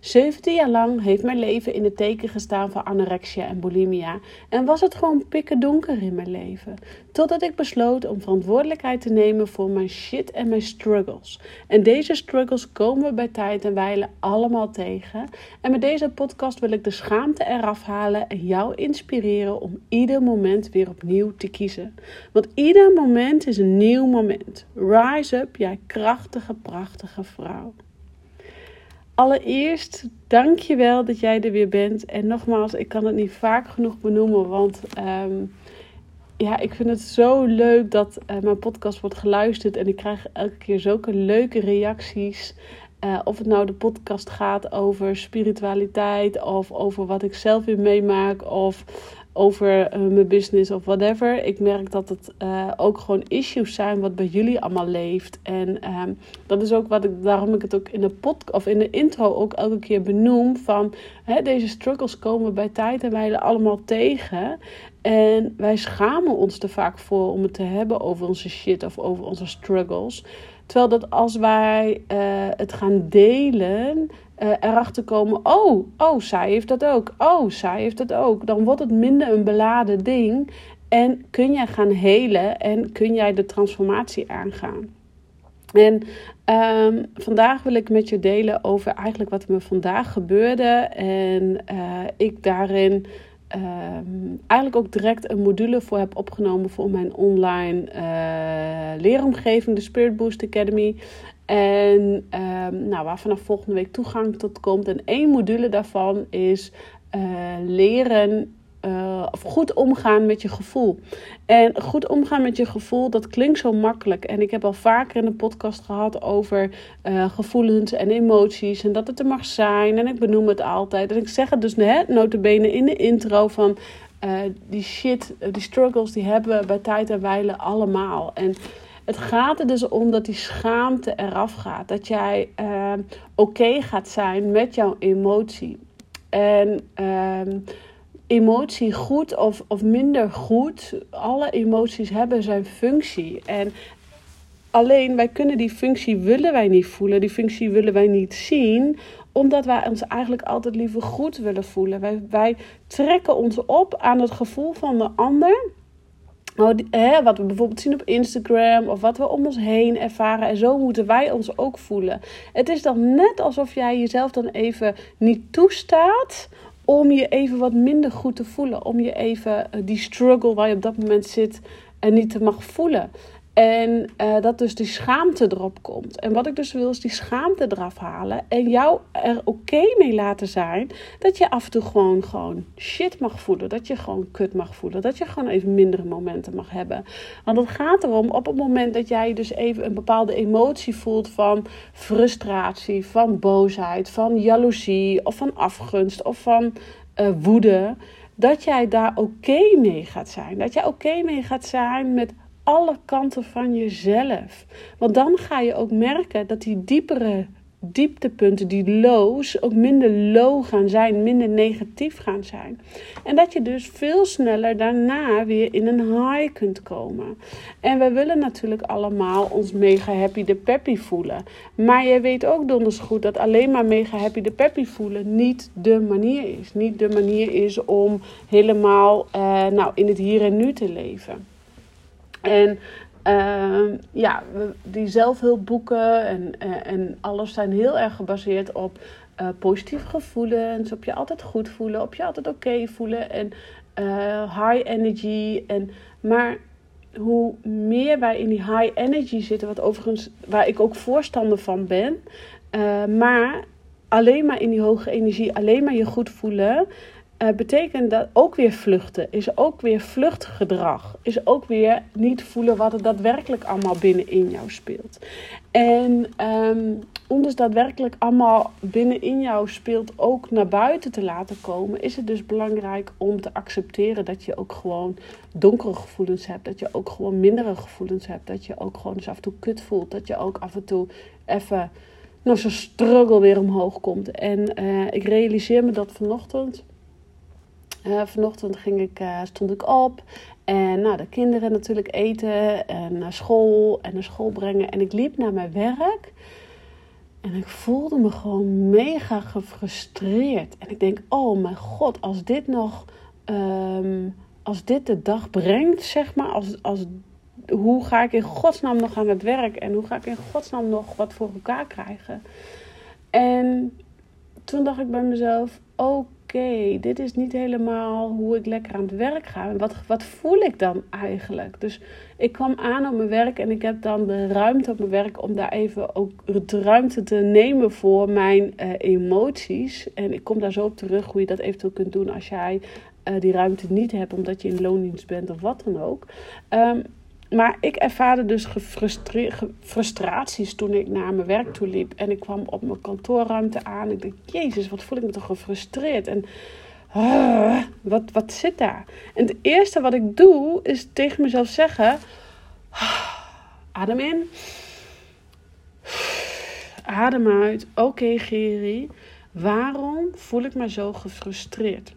17 jaar lang heeft mijn leven in het teken gestaan van anorexia en bulimia en was het gewoon pikken donker in mijn leven. Totdat ik besloot om verantwoordelijkheid te nemen voor mijn shit en mijn struggles. En deze struggles komen we bij tijd en wijle allemaal tegen. En met deze podcast wil ik de schaamte eraf halen en jou inspireren om ieder moment weer opnieuw te kiezen. Want ieder moment is een nieuw moment. Rise up, jij krachtige, prachtige vrouw. Allereerst, dank je wel dat jij er weer bent. En nogmaals, ik kan het niet vaak genoeg benoemen, want ehm, ja, ik vind het zo leuk dat uh, mijn podcast wordt geluisterd. En ik krijg elke keer zulke leuke reacties. Uh, of het nou de podcast gaat over spiritualiteit of over wat ik zelf weer meemaak of over uh, mijn business of whatever. Ik merk dat het uh, ook gewoon issues zijn wat bij jullie allemaal leeft. En um, dat is ook wat ik, daarom ik het ook in de podcast of in de intro ook elke keer benoem. Van hè, deze struggles komen bij tijd en wijle allemaal tegen. En wij schamen ons er vaak voor om het te hebben over onze shit of over onze struggles. Terwijl dat als wij uh, het gaan delen, uh, erachter komen: oh, oh, zij heeft dat ook. Oh, zij heeft dat ook. Dan wordt het minder een beladen ding. En kun jij gaan helen en kun jij de transformatie aangaan. En um, vandaag wil ik met je delen over eigenlijk wat me vandaag gebeurde. En uh, ik daarin um, eigenlijk ook direct een module voor heb opgenomen voor mijn online uh, leeromgeving, de Spirit Boost Academy. En um, nou, waar vanaf volgende week toegang tot komt. En één module daarvan is uh, leren uh, of goed omgaan met je gevoel. En goed omgaan met je gevoel, dat klinkt zo makkelijk. En ik heb al vaker in een podcast gehad over uh, gevoelens en emoties. En dat het er mag zijn. En ik benoem het altijd. En ik zeg het dus net, notabene in de intro van... Uh, die shit, die struggles, die hebben we bij tijd en wijle allemaal. En het gaat er dus om dat die schaamte eraf gaat. Dat jij oké gaat zijn met jouw emotie. En uh, emotie goed of, of minder goed, alle emoties hebben zijn functie. En alleen wij kunnen die functie willen wij niet voelen, die functie willen wij niet zien, omdat wij ons eigenlijk altijd liever goed willen voelen. Wij, trekken ons op aan het gevoel van de ander. Oh, wat we bijvoorbeeld zien op Instagram of wat we om ons heen ervaren. En zo moeten wij ons ook voelen. Het is dan net alsof jij jezelf dan even niet toestaat om je even wat minder goed te voelen. Om je even eh, die struggle waar je op dat moment zit en niet te mag voelen. En uh, dat dus die schaamte erop komt. En wat ik dus wil is die schaamte eraf halen. En jou er oké mee laten zijn. Dat je af en toe gewoon, gewoon shit mag voelen. Dat je gewoon kut mag voelen. Dat je gewoon even mindere momenten mag hebben. Want het gaat erom op het moment dat jij dus even een bepaalde emotie voelt. Van frustratie, van boosheid, van jaloezie. Of van afgunst of van uh, woede. Dat jij daar oké mee gaat zijn. Dat jij oké mee gaat zijn met alle kanten van jezelf. Want dan ga je ook merken dat die diepere dieptepunten, die lows, ook minder low gaan zijn, minder negatief gaan zijn. En dat je dus veel sneller daarna weer in een high kunt komen. En we willen natuurlijk allemaal ons mega happy de peppy voelen. Maar je weet ook donders goed dat alleen maar mega happy de peppy voelen niet de manier is. Niet de manier is om helemaal uh, nou, in het hier en nu te leven. En uh, ja, die zelfhulpboeken en, uh, en alles zijn heel erg gebaseerd op uh, positieve gevoelens, op je altijd goed voelen, op je altijd oké voelen en uh, high energy. En, maar hoe meer wij in die high energy zitten, wat overigens waar ik ook voorstander van ben, maar alleen maar in die hoge energie, alleen maar je goed voelen uh, betekent dat ook weer vluchten. Is ook weer vluchtgedrag. Is ook weer niet voelen wat er daadwerkelijk allemaal binnenin jou speelt. En um, om dus daadwerkelijk allemaal binnenin jou speelt ook naar buiten te laten komen, is het dus belangrijk om te accepteren dat je ook gewoon donkere gevoelens hebt. Dat je ook gewoon mindere gevoelens hebt. Dat je ook gewoon eens af en toe kut voelt. Dat je ook af en toe even nou, zo'n struggle weer omhoog komt. En uh, ik realiseer me dat vanochtend. Uh, vanochtend ging ik, uh, stond ik op en nou, de kinderen natuurlijk eten en naar school en naar school brengen. En ik liep naar mijn werk en ik voelde me gewoon mega gefrustreerd. En ik denk, oh mijn god, als dit nog, um, als dit de dag brengt, zeg maar, als, als, hoe ga ik in godsnaam nog aan het werk en hoe ga ik in godsnaam nog wat voor elkaar krijgen? En toen dacht ik bij mezelf, oké oké, dit is niet helemaal hoe ik lekker aan het werk ga. wat, wat voel ik dan eigenlijk? Dus ik kwam aan op mijn werk en ik heb dan de ruimte op mijn werk om daar even ook de ruimte te nemen voor mijn uh, emoties. En ik kom daar zo op terug hoe je dat eventueel kunt doen als jij uh, die ruimte niet hebt omdat je in loondienst bent of wat dan ook. Um, maar ik ervaarde dus frustraties toen ik naar mijn werk toe liep. En ik kwam op mijn kantoorruimte aan. Ik dacht, jezus, wat voel ik me toch gefrustreerd. En uh, wat, wat zit daar? En het eerste wat ik doe, is tegen mezelf zeggen... Adem in. Adem uit. Oké, okay. Waarom voel ik me zo gefrustreerd?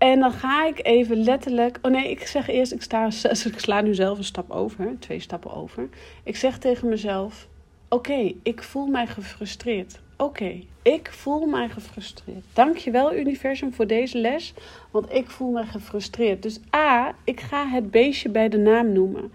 En dan ga ik even letterlijk. Oh nee, ik zeg eerst, ik, sta, ik sla nu zelf een stap over, twee stappen over. Ik zeg tegen mezelf: Oké, ik voel mij gefrustreerd. Oké, ik voel mij gefrustreerd. Dankjewel, universum, voor deze les. Want ik voel me gefrustreerd. Dus A, ik ga het beestje bij de naam noemen.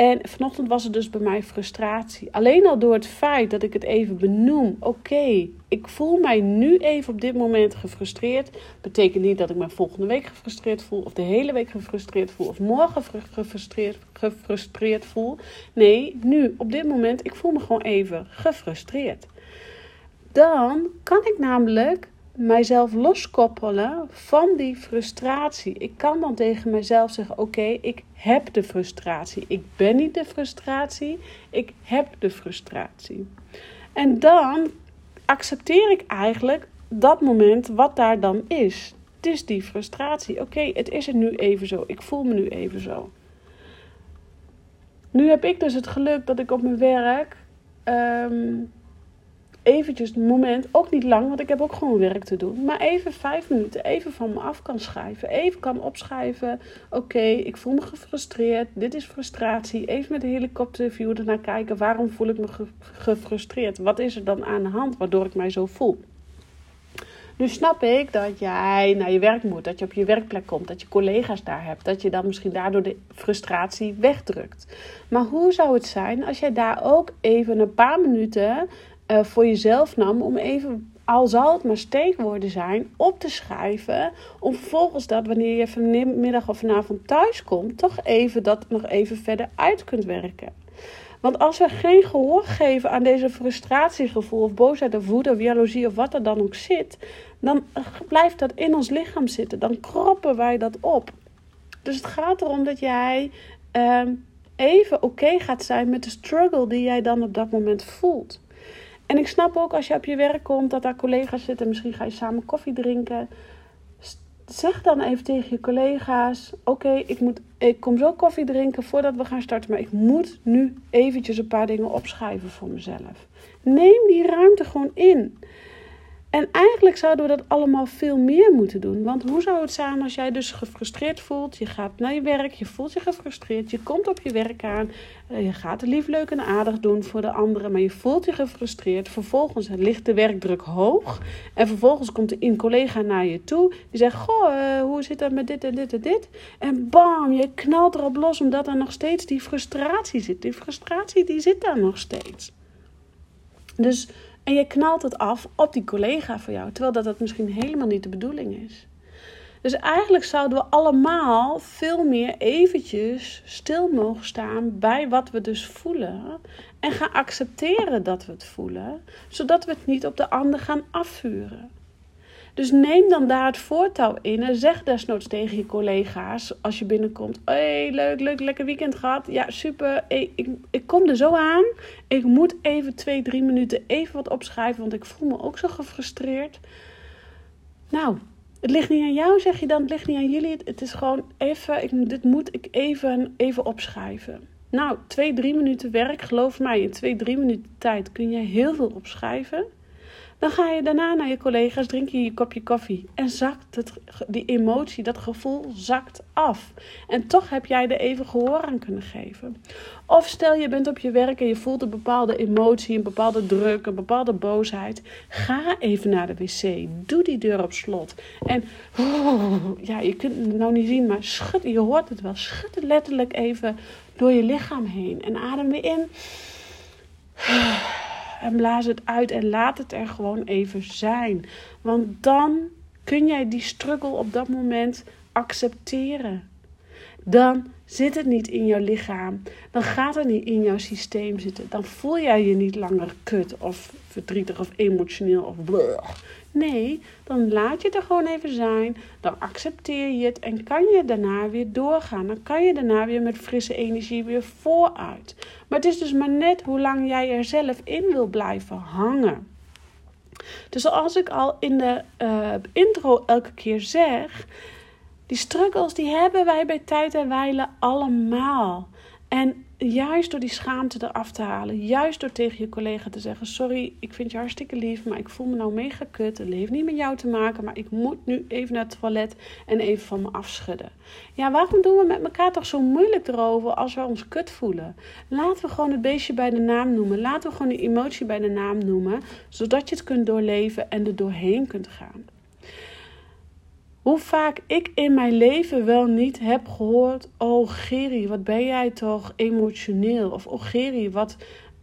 En vanochtend was het dus bij mij frustratie. Alleen al door het feit dat ik het even benoem. Oké, ik voel mij nu even op dit moment gefrustreerd. Betekent niet dat ik me volgende week gefrustreerd voel. Of de hele week gefrustreerd voel. Of morgen gefrustreerd, gefrustreerd voel. Nee, nu, op dit moment, ik voel me gewoon even gefrustreerd. Dan kan ik namelijk mijzelf loskoppelen van die frustratie. Ik kan dan tegen mezelf zeggen: Oké, ik heb de frustratie. Ik ben niet de frustratie, ik heb de frustratie. En dan accepteer ik eigenlijk dat moment wat daar dan is. Het is die frustratie. Oké, het is er nu even zo. Ik voel me nu even zo. Nu heb ik dus het geluk dat ik op mijn werk. Ehm, eventjes het moment, ook niet lang, want ik heb ook gewoon werk te doen. Maar even vijf minuten, even van me af kan schrijven. Even kan opschrijven, oké, ik voel me gefrustreerd. Dit is frustratie. Even met de helikopterview ernaar kijken. Waarom voel ik me gefrustreerd? Wat is er dan aan de hand waardoor ik mij zo voel? Nu snap ik dat jij naar je werk moet, dat je op je werkplek komt, dat je collega's daar hebt, dat je dan misschien daardoor de frustratie wegdrukt. Maar hoe zou het zijn als jij daar ook even een paar minuten uh, voor jezelf nam om even, al zal het maar steekwoorden zijn, op te schrijven. Om vervolgens dat, wanneer je vanmiddag of vanavond thuis komt, toch even dat nog even verder uit kunt werken. Want als we geen gehoor geven aan deze frustratiegevoel of boosheid of woede of jaloezie of wat er dan ook zit, dan blijft dat in ons lichaam zitten. Dan kroppen wij dat op. Dus het gaat erom dat jij uh, even oké gaat zijn met de struggle die jij dan op dat moment voelt. En ik snap ook als je op je werk komt dat daar collega's zitten. Misschien ga je samen koffie drinken. Zeg dan even tegen je collega's: Oké, ik ik, ik kom zo koffie drinken voordat we gaan starten. Maar ik moet nu eventjes een paar dingen opschrijven voor mezelf. Neem die ruimte gewoon in. En eigenlijk zouden we dat allemaal veel meer moeten doen. Want hoe zou het zijn als jij dus gefrustreerd voelt? Je gaat naar je werk, je voelt je gefrustreerd, je komt op je werk aan, eh, je gaat lief, leuk en aardig doen voor de anderen, maar je voelt je gefrustreerd. Vervolgens ligt de werkdruk hoog en vervolgens komt een collega naar je toe die zegt: Goh, uh, hoe zit dat met dit en dit en dit? En bam, je knalt erop los omdat er nog steeds die frustratie zit. Die frustratie die zit daar nog steeds. Dus en je knalt het af op die collega van jou, terwijl dat, dat misschien helemaal niet de bedoeling is. Dus eigenlijk zouden we allemaal veel meer eventjes stil mogen staan bij wat we dus voelen. En gaan accepteren dat we het voelen, zodat we het niet op de ander gaan afvuren. Dus neem dan daar het voortouw in en zeg desnoods tegen je collega's als je binnenkomt: hey, leuk, leuk, lekker weekend gehad. Ja, super. Ik, ik kom er zo aan. Ik moet even twee, drie minuten even wat opschrijven, want ik voel me ook zo gefrustreerd. Nou, het ligt niet aan jou, zeg je dan. Het ligt niet aan jullie. Het is gewoon even, ik, dit moet ik even, even opschrijven. Nou, twee, drie minuten werk, geloof mij, in twee, drie minuten tijd kun je heel veel opschrijven. Dan ga je daarna naar je collega's, drink je je kopje koffie. En zakt het, die emotie, dat gevoel zakt af. En toch heb jij er even gehoor aan kunnen geven. Of stel je bent op je werk en je voelt een bepaalde emotie, een bepaalde druk, een bepaalde boosheid. Ga even naar de wc. Doe die deur op slot. En ja, je kunt het nou niet zien, maar schud, je hoort het wel. Schud het letterlijk even door je lichaam heen. En adem weer in en blaas het uit en laat het er gewoon even zijn. Want dan kun jij die struggle op dat moment accepteren. Dan zit het niet in jouw lichaam. Dan gaat het niet in jouw systeem zitten. Dan voel jij je niet langer kut of verdrietig of emotioneel of bleh. Nee, dan laat je het er gewoon even zijn. Dan accepteer je het en kan je daarna weer doorgaan. Dan kan je daarna weer met frisse energie weer vooruit. Maar het is dus maar net hoe lang jij er zelf in wil blijven hangen. Dus als ik al in de uh, intro elke keer zeg, die struggles die hebben wij bij tijd en wijle allemaal. En juist door die schaamte eraf te halen, juist door tegen je collega te zeggen: Sorry, ik vind je hartstikke lief, maar ik voel me nou mega kut. Het heeft niet met jou te maken, maar ik moet nu even naar het toilet en even van me afschudden. Ja, waarom doen we met elkaar toch zo moeilijk erover als we ons kut voelen? Laten we gewoon het beestje bij de naam noemen. Laten we gewoon die emotie bij de naam noemen, zodat je het kunt doorleven en er doorheen kunt gaan. Hoe vaak ik in mijn leven wel niet heb gehoord: Oh, Geri, wat ben jij toch emotioneel? Of Oh, Geri, wat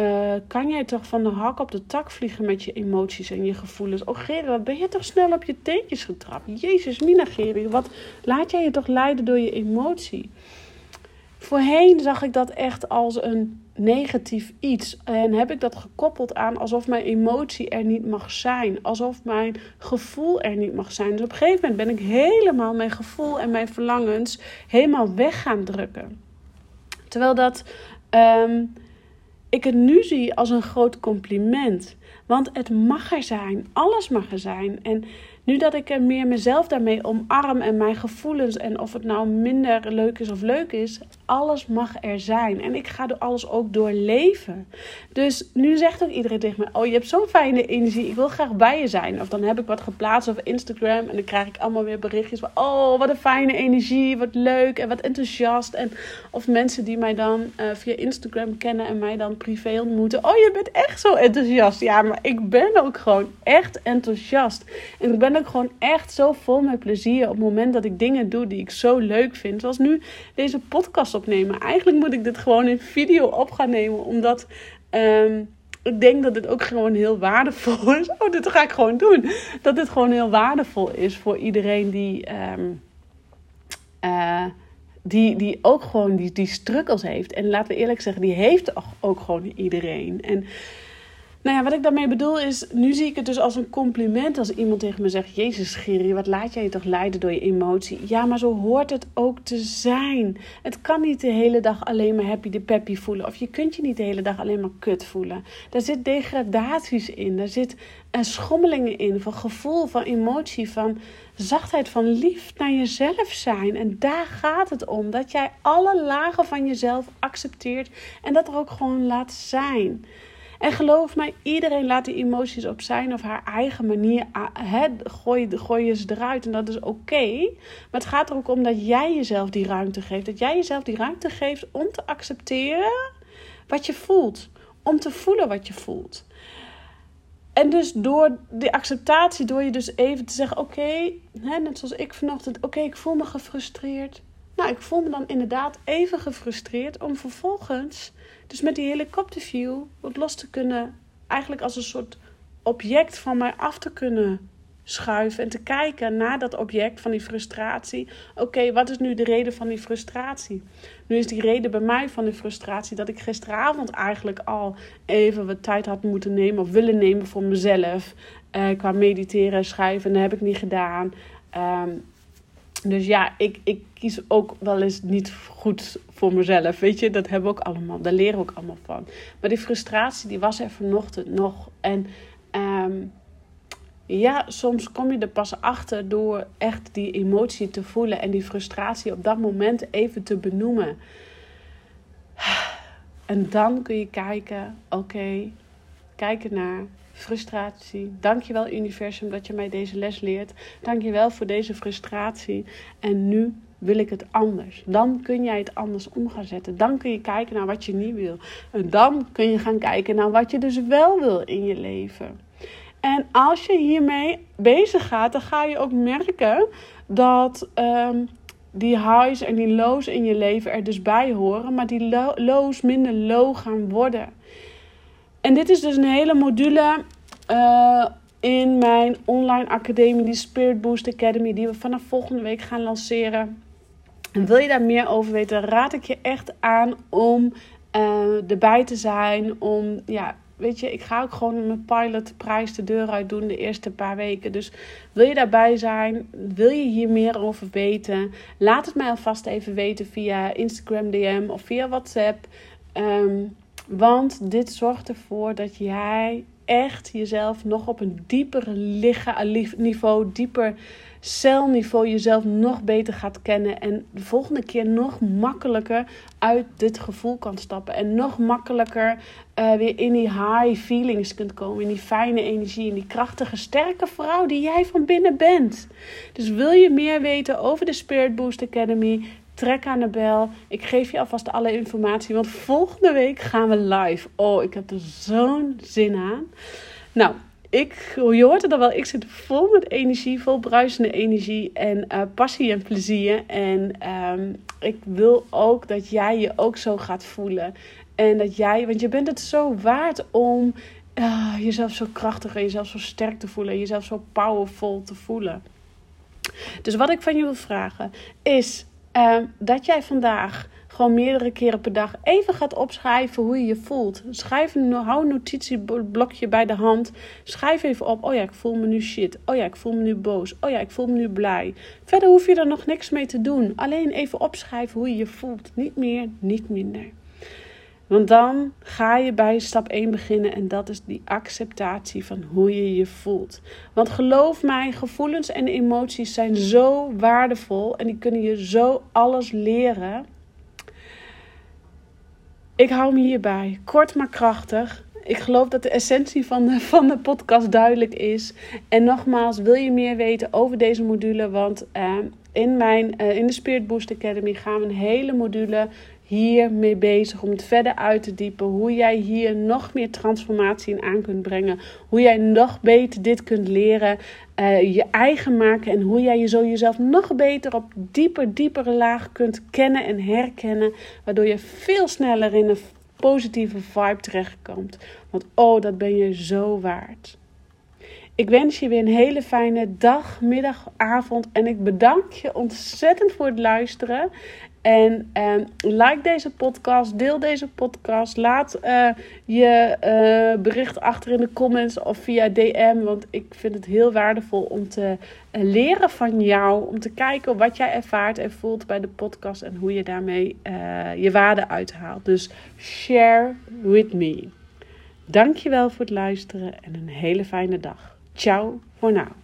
uh, kan jij toch van de hak op de tak vliegen met je emoties en je gevoelens? Oh, Geri, wat ben je toch snel op je teentjes getrapt? Jezus, Mina, Geri, wat laat jij je toch leiden door je emotie? Voorheen zag ik dat echt als een negatief iets. En heb ik dat gekoppeld aan alsof mijn emotie er niet mag zijn. Alsof mijn gevoel er niet mag zijn. Dus op een gegeven moment ben ik helemaal mijn gevoel en mijn verlangens helemaal weg gaan drukken. Terwijl dat um, ik het nu zie als een groot compliment. Want het mag er zijn. Alles mag er zijn. En nu dat ik er meer mezelf daarmee omarm en mijn gevoelens en of het nou minder leuk is of leuk is, alles mag er zijn. En ik ga alles ook doorleven. Dus nu zegt ook iedereen tegen me: Oh, je hebt zo'n fijne energie, ik wil graag bij je zijn. Of dan heb ik wat geplaatst op Instagram en dan krijg ik allemaal weer berichtjes van: Oh, wat een fijne energie, wat leuk en wat enthousiast. En of mensen die mij dan uh, via Instagram kennen en mij dan privé ontmoeten: Oh, je bent echt zo enthousiast. Ja, maar ik ben ook gewoon echt enthousiast. En ik ben ook gewoon echt zo vol met plezier op het moment dat ik dingen doe die ik zo leuk vind. Zoals nu deze podcast opnemen. Eigenlijk moet ik dit gewoon in video op gaan nemen, omdat. Um, ik denk dat dit ook gewoon heel waardevol is. Oh, dit ga ik gewoon doen. Dat dit gewoon heel waardevol is voor iedereen die, um, uh, die, die ook gewoon die, die struggles heeft. En laten we eerlijk zeggen, die heeft ook gewoon iedereen. En nou ja, wat ik daarmee bedoel is, nu zie ik het dus als een compliment als iemand tegen me zegt: Jezus, Giri, wat laat jij je toch leiden door je emotie? Ja, maar zo hoort het ook te zijn. Het kan niet de hele dag alleen maar happy de peppy voelen. Of je kunt je niet de hele dag alleen maar kut voelen. Daar zit degradaties in, daar zit schommelingen in van gevoel, van emotie, van zachtheid, van lief naar jezelf zijn. En daar gaat het om. Dat jij alle lagen van jezelf accepteert en dat er ook gewoon laat zijn. En geloof mij, iedereen laat die emoties op zijn of haar eigen manier gooien, gooien ze eruit. En dat is oké. Maar het gaat er ook om dat jij jezelf die ruimte geeft. Dat jij jezelf die ruimte geeft om te accepteren wat je voelt. Om te voelen wat je voelt. En dus door die acceptatie, door je dus even te zeggen: Oké, net zoals ik vanochtend, oké, ik voel me gefrustreerd. Nou, ik voel me dan inderdaad even gefrustreerd om vervolgens dus met die helikopterview wat los te kunnen, eigenlijk als een soort object van mij af te kunnen schuiven en te kijken naar dat object van die frustratie. Oké, wat is nu de reden van die frustratie? Nu is die reden bij mij van die frustratie dat ik gisteravond eigenlijk al even wat tijd had moeten nemen of willen nemen voor mezelf. Uh, qua mediteren, schrijven, dat heb ik niet gedaan. Ehm, dus ja, ik, ik kies ook wel eens niet goed voor mezelf. Weet je, dat hebben we ook allemaal. Daar leren we ook allemaal van. Maar die frustratie, die was er vanochtend nog. En um, ja, soms kom je er pas achter door echt die emotie te voelen en die frustratie op dat moment even te benoemen. En dan kun je kijken, oké, kijken naar frustratie. Dankjewel universum dat je mij deze les leert. Dankjewel voor deze frustratie. En nu wil ik het anders. Dan kun jij het anders om gaan zetten. Dan kun je kijken naar wat je niet wil. En dan kun je gaan kijken naar wat je dus wel wil in je leven. En als je hiermee bezig gaat, dan ga je ook merken dat um, die highs en die lows in je leven er dus bij horen, maar die lows minder low gaan worden. En dit is dus een hele module uh, in mijn online academie, die Spirit Boost Academy, die we vanaf volgende week gaan lanceren. En wil je daar meer over weten, raad ik je echt aan om uh, erbij te zijn, om ja, weet je, ik ga ook gewoon mijn pilotprijs de deur uit doen de eerste paar weken. Dus wil je daarbij zijn? Wil je hier meer over weten? Laat het mij alvast even weten via Instagram DM of via WhatsApp. Ehm, want dit zorgt ervoor dat jij echt jezelf nog op een dieper niveau, dieper celniveau jezelf nog beter gaat kennen. En de volgende keer nog makkelijker uit dit gevoel kan stappen. En nog makkelijker uh, weer in die high feelings kunt komen. In die fijne energie. In die krachtige, sterke vrouw die jij van binnen bent. Dus wil je meer weten over de Spirit Boost Academy? Trek aan de bel. Ik geef je alvast alle informatie. Want volgende week gaan we live. Oh, ik heb er zo'n zin aan. Nou, ik, je hoort het al wel, ik zit vol met energie, vol bruisende energie en uh, passie en plezier. En um, ik wil ook dat jij je ook zo gaat voelen. En dat jij, want je bent het zo waard om uh, jezelf zo krachtig en jezelf zo sterk te voelen. En jezelf zo powerful te voelen. Dus wat ik van je wil vragen is uh, dat jij vandaag gewoon meerdere keren per dag even gaat opschrijven hoe je je voelt. Schrijf een, hou een notitieblokje bij de hand. Schrijf even op. Oh ja, ik voel me nu shit. Oh ja, ik voel me nu boos. Oh ja, ik voel me nu blij. Verder hoef je er nog niks mee te doen. Alleen even opschrijven hoe je je voelt. Niet meer, niet minder. Want dan ga je bij stap 1 beginnen en dat is die acceptatie van hoe je je voelt. Want geloof mij, gevoelens en emoties zijn zo waardevol en die kunnen je zo alles leren. Ik hou me hierbij. Kort maar krachtig. Ik geloof dat de essentie van de, van de podcast duidelijk is. En nogmaals, wil je meer weten over deze module? Want uh, in, mijn, uh, in de Spirit Boost Academy gaan we een hele module hiermee bezig om het verder uit te diepen. Hoe jij hier nog meer transformatie in aan kunt brengen. Hoe jij nog beter dit kunt leren. Uh, je eigen maken. En hoe jij je zo jezelf nog beter op dieper, diepere laag kunt kennen en herkennen. Waardoor je veel sneller in een positieve vibe terechtkomt. Want oh, dat ben je zo waard. Ik wens je weer een hele fijne dag, middag, avond. En ik bedank je ontzettend voor het luisteren. En uh, like deze podcast, deel deze podcast. Laat uh, je uh, bericht achter in de comments of via DM. Want ik vind het heel waardevol om te eh, leren van jou. Om te kijken wat jij ervaart en voelt bij de podcast. En hoe je daarmee je waarde uithaalt. Dus share with me. Dankjewel voor het luisteren en een hele fijne dag. Ciao voor nu.